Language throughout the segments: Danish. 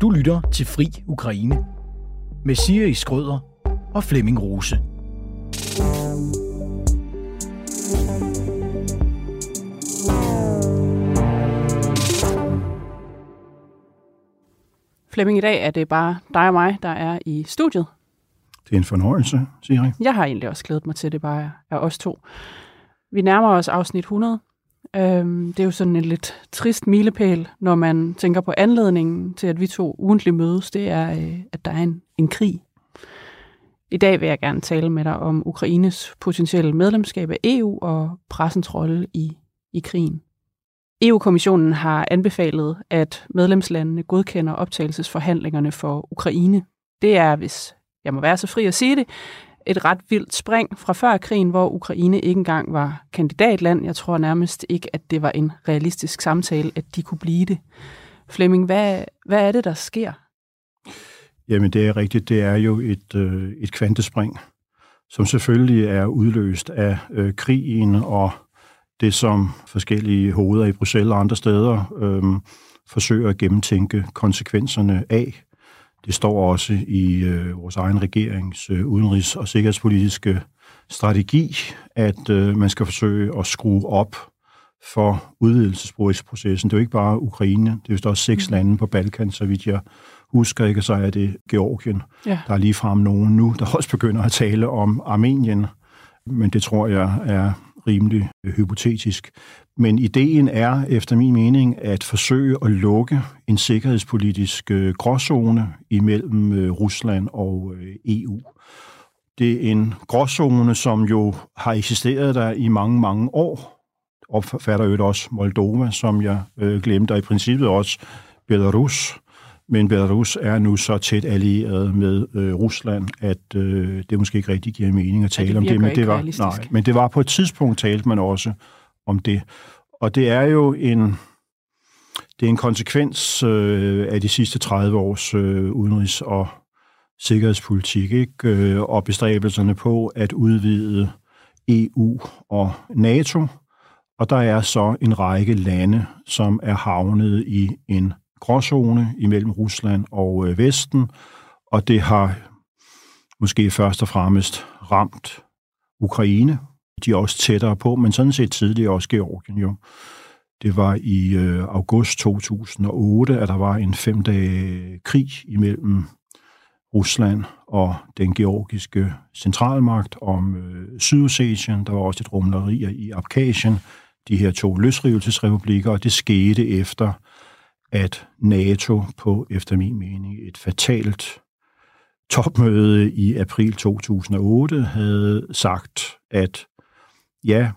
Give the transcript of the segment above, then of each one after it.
Du lytter til Fri Ukraine med Siri Skrøder og Flemming Rose. Flemming, i dag er det bare dig og mig, der er i studiet. Det er en fornøjelse, Siri. Jeg har egentlig også glædet mig til, at det bare er os to. Vi nærmer os afsnit 100. Øhm, det er jo sådan en lidt trist milepæl, når man tænker på anledningen til, at vi to ugentligt mødes. Det er, øh, at der er en, en krig. I dag vil jeg gerne tale med dig om Ukraines potentielle medlemskab af EU og pressens rolle i, i krigen. EU-kommissionen har anbefalet, at medlemslandene godkender optagelsesforhandlingerne for Ukraine. Det er, hvis jeg må være så fri at sige det, et ret vildt spring fra før krigen, hvor Ukraine ikke engang var kandidatland. Jeg tror nærmest ikke, at det var en realistisk samtale, at de kunne blive det. Flemming, hvad, hvad er det, der sker? Jamen, det er rigtigt. Det er jo et, øh, et kvantespring, som selvfølgelig er udløst af øh, krigen og det, som forskellige hoveder i Bruxelles og andre steder øh, forsøger at gennemtænke konsekvenserne af. Det står også i øh, vores egen regerings øh, udenrigs- og sikkerhedspolitiske strategi, at øh, man skal forsøge at skrue op for udvidelsesprocessen. Det er jo ikke bare Ukraine, det er jo også seks mm. lande på Balkan, så vidt jeg husker ikke, så er det Georgien. Ja. Der er lige frem nogen nu, der også begynder at tale om Armenien, men det tror jeg er rimelig øh, hypotetisk. Men ideen er, efter min mening, at forsøge at lukke en sikkerhedspolitisk øh, gråzone imellem øh, Rusland og EU. Det er en gråzone, som jo har eksisteret der i mange, mange år. Opfatter jo også Moldova, som jeg øh, glemte, og i princippet også Belarus. Men Belarus er nu så tæt allieret med øh, Rusland, at øh, det måske ikke rigtig giver mening at tale ja, det om det. Men det, var, nej, men det var på et tidspunkt, talte man også om det. Og det er jo en, det er en konsekvens øh, af de sidste 30 års øh, udenrigs- og sikkerhedspolitik, ikke? Øh, og bestræbelserne på at udvide EU og NATO. Og der er så en række lande, som er havnet i en gråzone imellem Rusland og øh, Vesten, og det har måske først og fremmest ramt Ukraine. De er også tættere på, men sådan set tidligere også Georgien jo. Det var i øh, august 2008, at der var en femdage krig imellem Rusland og den georgiske centralmagt om øh, Sydossetien. Der var også et rumleri i Abkhazien, de her to løsrivelsesrepublikker, og det skete efter at NATO på, efter min mening, et fatalt topmøde i april 2008 havde sagt, at ja,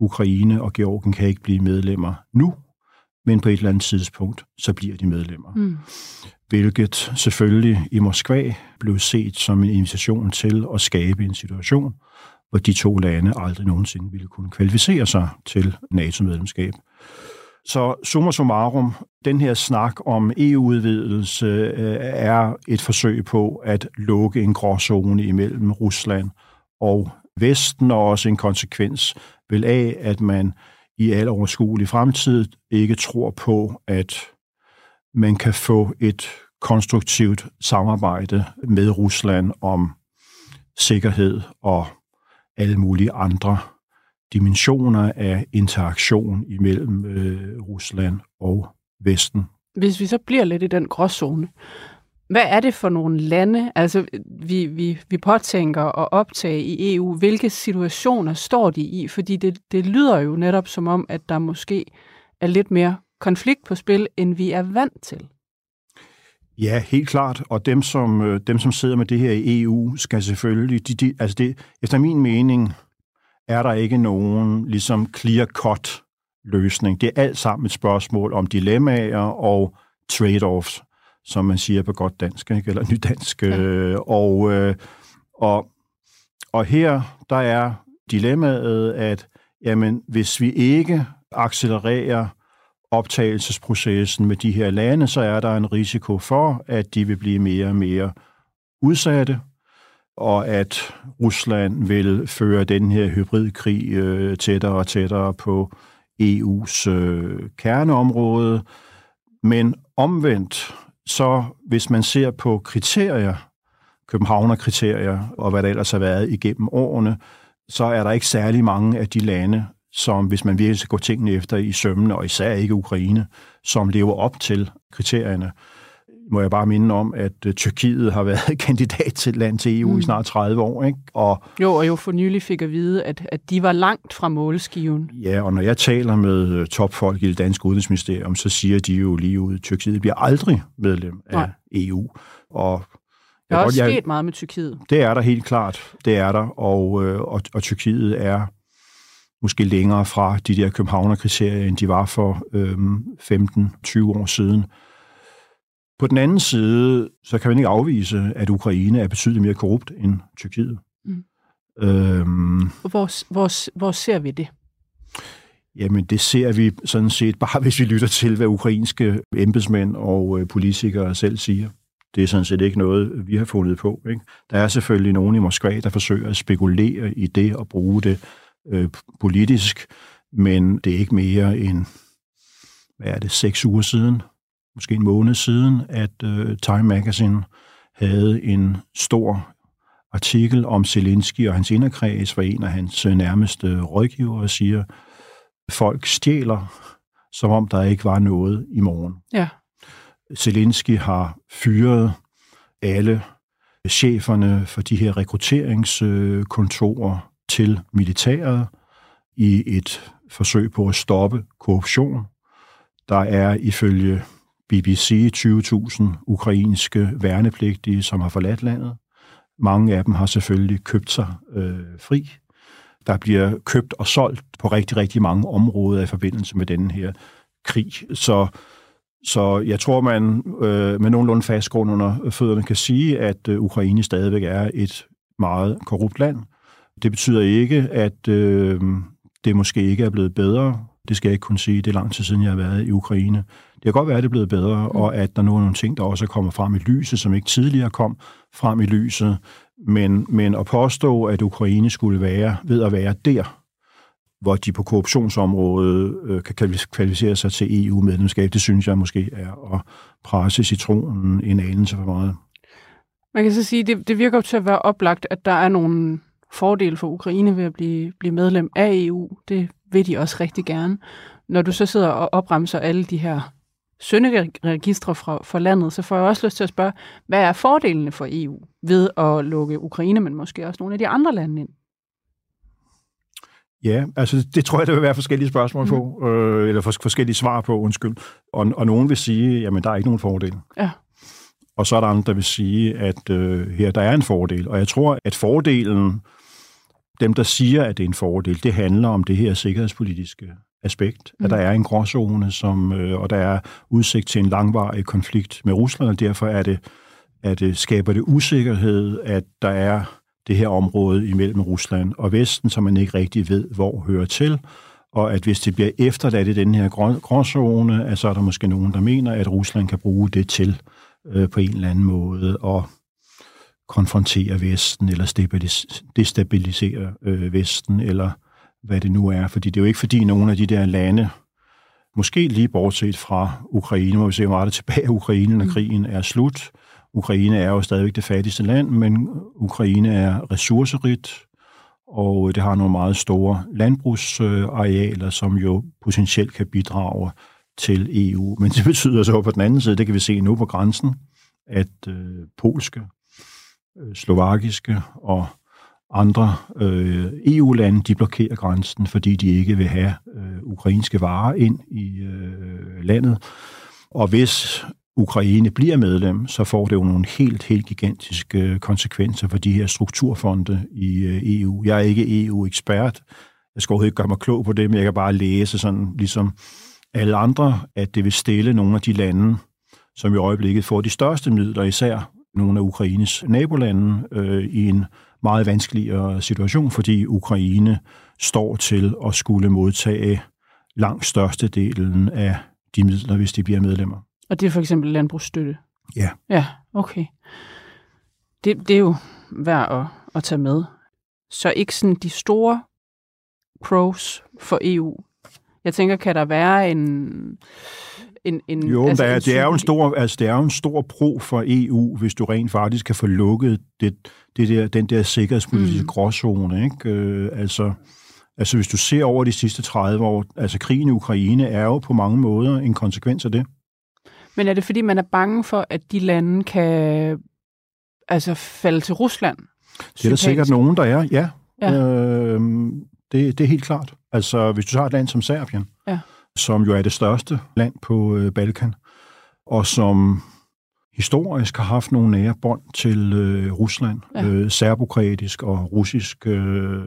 Ukraine og Georgien kan ikke blive medlemmer nu, men på et eller andet tidspunkt, så bliver de medlemmer. Mm. Hvilket selvfølgelig i Moskva blev set som en invitation til at skabe en situation, hvor de to lande aldrig nogensinde ville kunne kvalificere sig til NATO-medlemskab. Så summa summarum, den her snak om EU-udvidelse øh, er et forsøg på at lukke en gråzone imellem Rusland og Vesten, og også en konsekvens vel af, at man i al overskuelig fremtid ikke tror på, at man kan få et konstruktivt samarbejde med Rusland om sikkerhed og alle mulige andre dimensioner af interaktion imellem øh, Rusland og Vesten. Hvis vi så bliver lidt i den gråzone, hvad er det for nogle lande, altså vi, vi, vi påtænker at optage i EU, hvilke situationer står de i? Fordi det, det lyder jo netop som om, at der måske er lidt mere konflikt på spil, end vi er vant til. Ja, helt klart. Og dem, som, øh, dem, som sidder med det her i EU, skal selvfølgelig... De, de, altså det, efter min mening er der ikke nogen ligesom clear-cut løsning. Det er alt sammen et spørgsmål om dilemmaer og trade-offs, som man siger på godt dansk, ikke? eller nydansk. Ja. Øh, og, øh, og, og her, der er dilemmaet, at jamen, hvis vi ikke accelererer optagelsesprocessen med de her lande, så er der en risiko for, at de vil blive mere og mere udsatte, og at Rusland vil føre den her hybridkrig øh, tættere og tættere på EU's øh, kerneområde. Men omvendt, så hvis man ser på kriterier, Københavner-kriterier og hvad der ellers har været igennem årene, så er der ikke særlig mange af de lande, som hvis man virkelig skal gå tingene efter i sømmene, og især ikke Ukraine, som lever op til kriterierne må jeg bare minde om, at uh, Tyrkiet har været kandidat til land til EU mm. i snart 30 år. Ikke? Og, jo, og jo for nylig fik at vide, at, at de var langt fra målskiven. Ja, og når jeg taler med uh, topfolk i det danske udenrigsministerium, så siger de jo lige ud, at Tyrkiet bliver aldrig medlem af Nej. EU. Og der er også godt, sket meget med Tyrkiet. Det er der helt klart. Det er der, og, øh, og, og Tyrkiet er måske længere fra de der Københavner-kriterier, end de var for øhm, 15-20 år siden. På den anden side, så kan man ikke afvise, at Ukraine er betydeligt mere korrupt end Tyrkiet. Mm. Øhm, hvor, hvor, hvor ser vi det? Jamen, det ser vi sådan set bare, hvis vi lytter til, hvad ukrainske embedsmænd og øh, politikere selv siger. Det er sådan set ikke noget, vi har fundet på. Ikke? Der er selvfølgelig nogen i Moskva, der forsøger at spekulere i det og bruge det øh, politisk, men det er ikke mere end, hvad er det, seks uger siden, måske en måned siden, at uh, Time Magazine havde en stor artikel om Zelensky og hans inderkreds, hvor en af hans øh, nærmeste rådgivere siger, folk stjæler, som om der ikke var noget i morgen. Ja. Zelensky har fyret alle cheferne for de her rekrutteringskontorer til militæret i et forsøg på at stoppe korruption. Der er ifølge BBC 20.000 ukrainske værnepligtige, som har forladt landet. Mange af dem har selvfølgelig købt sig øh, fri. Der bliver købt og solgt på rigtig, rigtig mange områder i forbindelse med denne her krig. Så, så jeg tror, man øh, med nogenlunde fast grund under fødderne kan sige, at øh, Ukraine stadigvæk er et meget korrupt land. Det betyder ikke, at øh, det måske ikke er blevet bedre. Det skal jeg ikke kunne sige. Det er lang tid siden, jeg har været i Ukraine. Det kan godt være, at det er blevet bedre, mm. og at der nu er nogle ting, der også er kommet frem i lyset, som ikke tidligere kom frem i lyset. Men, men at påstå, at Ukraine skulle være ved at være der, hvor de på korruptionsområdet øh, kan kvalificere sig til EU-medlemskab, det synes jeg måske er at presse citronen en anelse for meget. Man kan så sige, det, det virker til at være oplagt, at der er nogle fordele for Ukraine ved at blive, blive medlem af EU. Det vil de også rigtig gerne. Når du så sidder og opremser alle de her sønderegistre fra, for landet, så får jeg også lyst til at spørge, hvad er fordelene for EU ved at lukke Ukraine, men måske også nogle af de andre lande ind? Ja, altså det tror jeg, der vil være forskellige spørgsmål på, mm. øh, eller forskellige svar på, undskyld. Og, og nogen vil sige, jamen der er ikke nogen fordel. Ja. Og så er der andre, der vil sige, at øh, her der er en fordel. Og jeg tror, at fordelen, dem der siger, at det er en fordel, det handler om det her sikkerhedspolitiske aspekt, mm. at der er en gråzone, som, øh, og der er udsigt til en langvarig konflikt med Rusland, og derfor er det, at det skaber det usikkerhed, at der er det her område imellem Rusland og Vesten, som man ikke rigtig ved, hvor hører til, og at hvis det bliver efterladt i den her gråzone, at så er der måske nogen, der mener, at Rusland kan bruge det til øh, på en eller anden måde at konfrontere Vesten, eller destabilisere øh, Vesten, eller hvad det nu er. Fordi det er jo ikke fordi nogle af de der lande, måske lige bortset fra Ukraine, må vi se, hvor meget det tilbage af Ukraine, når mm. krigen er slut. Ukraine er jo stadigvæk det fattigste land, men Ukraine er ressourcerigt, og det har nogle meget store landbrugsarealer, som jo potentielt kan bidrage til EU. Men det betyder så på den anden side, det kan vi se nu på grænsen, at øh, polske, øh, Øh, slovakiske og andre øh, EU-lande, de blokerer grænsen, fordi de ikke vil have øh, ukrainske varer ind i øh, landet. Og hvis Ukraine bliver medlem, så får det jo nogle helt, helt gigantiske konsekvenser for de her strukturfonde i øh, EU. Jeg er ikke EU-ekspert. Jeg skal overhovedet ikke gøre mig klog på det, men jeg kan bare læse sådan, ligesom alle andre, at det vil stille nogle af de lande, som i øjeblikket får de største midler, især nogle af Ukraines nabolande, øh, i en meget vanskeligere situation, fordi Ukraine står til at skulle modtage langt størstedelen af de midler, hvis de bliver medlemmer. Og det er for eksempel landbrugsstøtte? Ja. Ja, okay. Det, det er jo værd at, at tage med. Så ikke sådan de store pros for EU. Jeg tænker, kan der være en, en... en jo, altså der er, en det, er jo en stor, altså, det er jo en stor pro for EU, hvis du rent faktisk kan få lukket det, det der, den der sikkerhedspolitiske mm. gråzone. Ikke? Øh, altså, altså, hvis du ser over de sidste 30 år, altså krigen i Ukraine er jo på mange måder en konsekvens af det. Men er det fordi, man er bange for, at de lande kan altså falde til Rusland? Det er der sikkert nogen, der er, ja. Ja. Øh, det, det er helt klart. Altså, hvis du tager et land som Serbien, Ja. Som jo er det største land på øh, Balkan, og som historisk har haft nogle nære bånd til øh, Rusland, Ja. øh, serbokroatisk og russisk. Øh,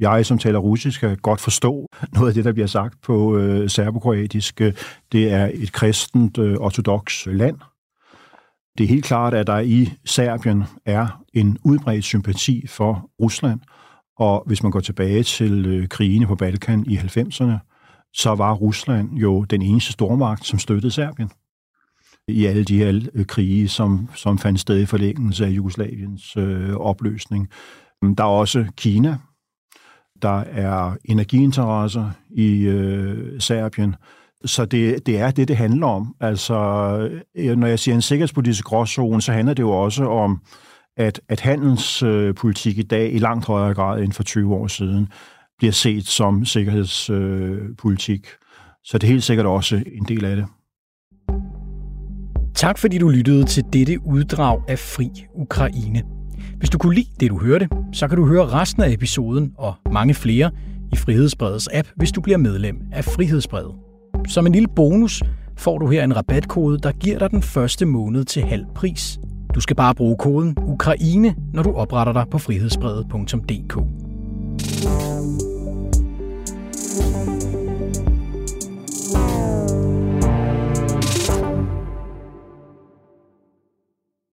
jeg, som taler russisk, kan godt forstå noget af det, der bliver sagt på øh, serbokroatisk. Det er et kristent, øh, ortodox land. Det er helt klart, at der i Serbien er en udbredt sympati for Rusland, og hvis man går tilbage til øh, krigene på Balkan i 90'erne, så var Rusland jo den eneste stormagt, som støttede Serbien i alle de her øh, krige, som, som fandt sted i forlængelse af Jugoslaviens øh, opløsning. Der er også Kina. Der er energiinteresser i øh, Serbien. Så det, det er det, det handler om. Altså, øh, når jeg siger en sikkerhedspolitisk gråzone, så handler det jo også om, at, at handelspolitik øh, i dag i langt højere grad end for 20 år siden bliver set som sikkerhedspolitik. Så det er helt sikkert også en del af det. Tak fordi du lyttede til dette uddrag af Fri Ukraine. Hvis du kunne lide det, du hørte, så kan du høre resten af episoden og mange flere i Frihedsbredets app, hvis du bliver medlem af Frihedsbredet. Som en lille bonus får du her en rabatkode, der giver dig den første måned til halv pris. Du skal bare bruge koden Ukraine, når du opretter dig på frihedsbredet.dk.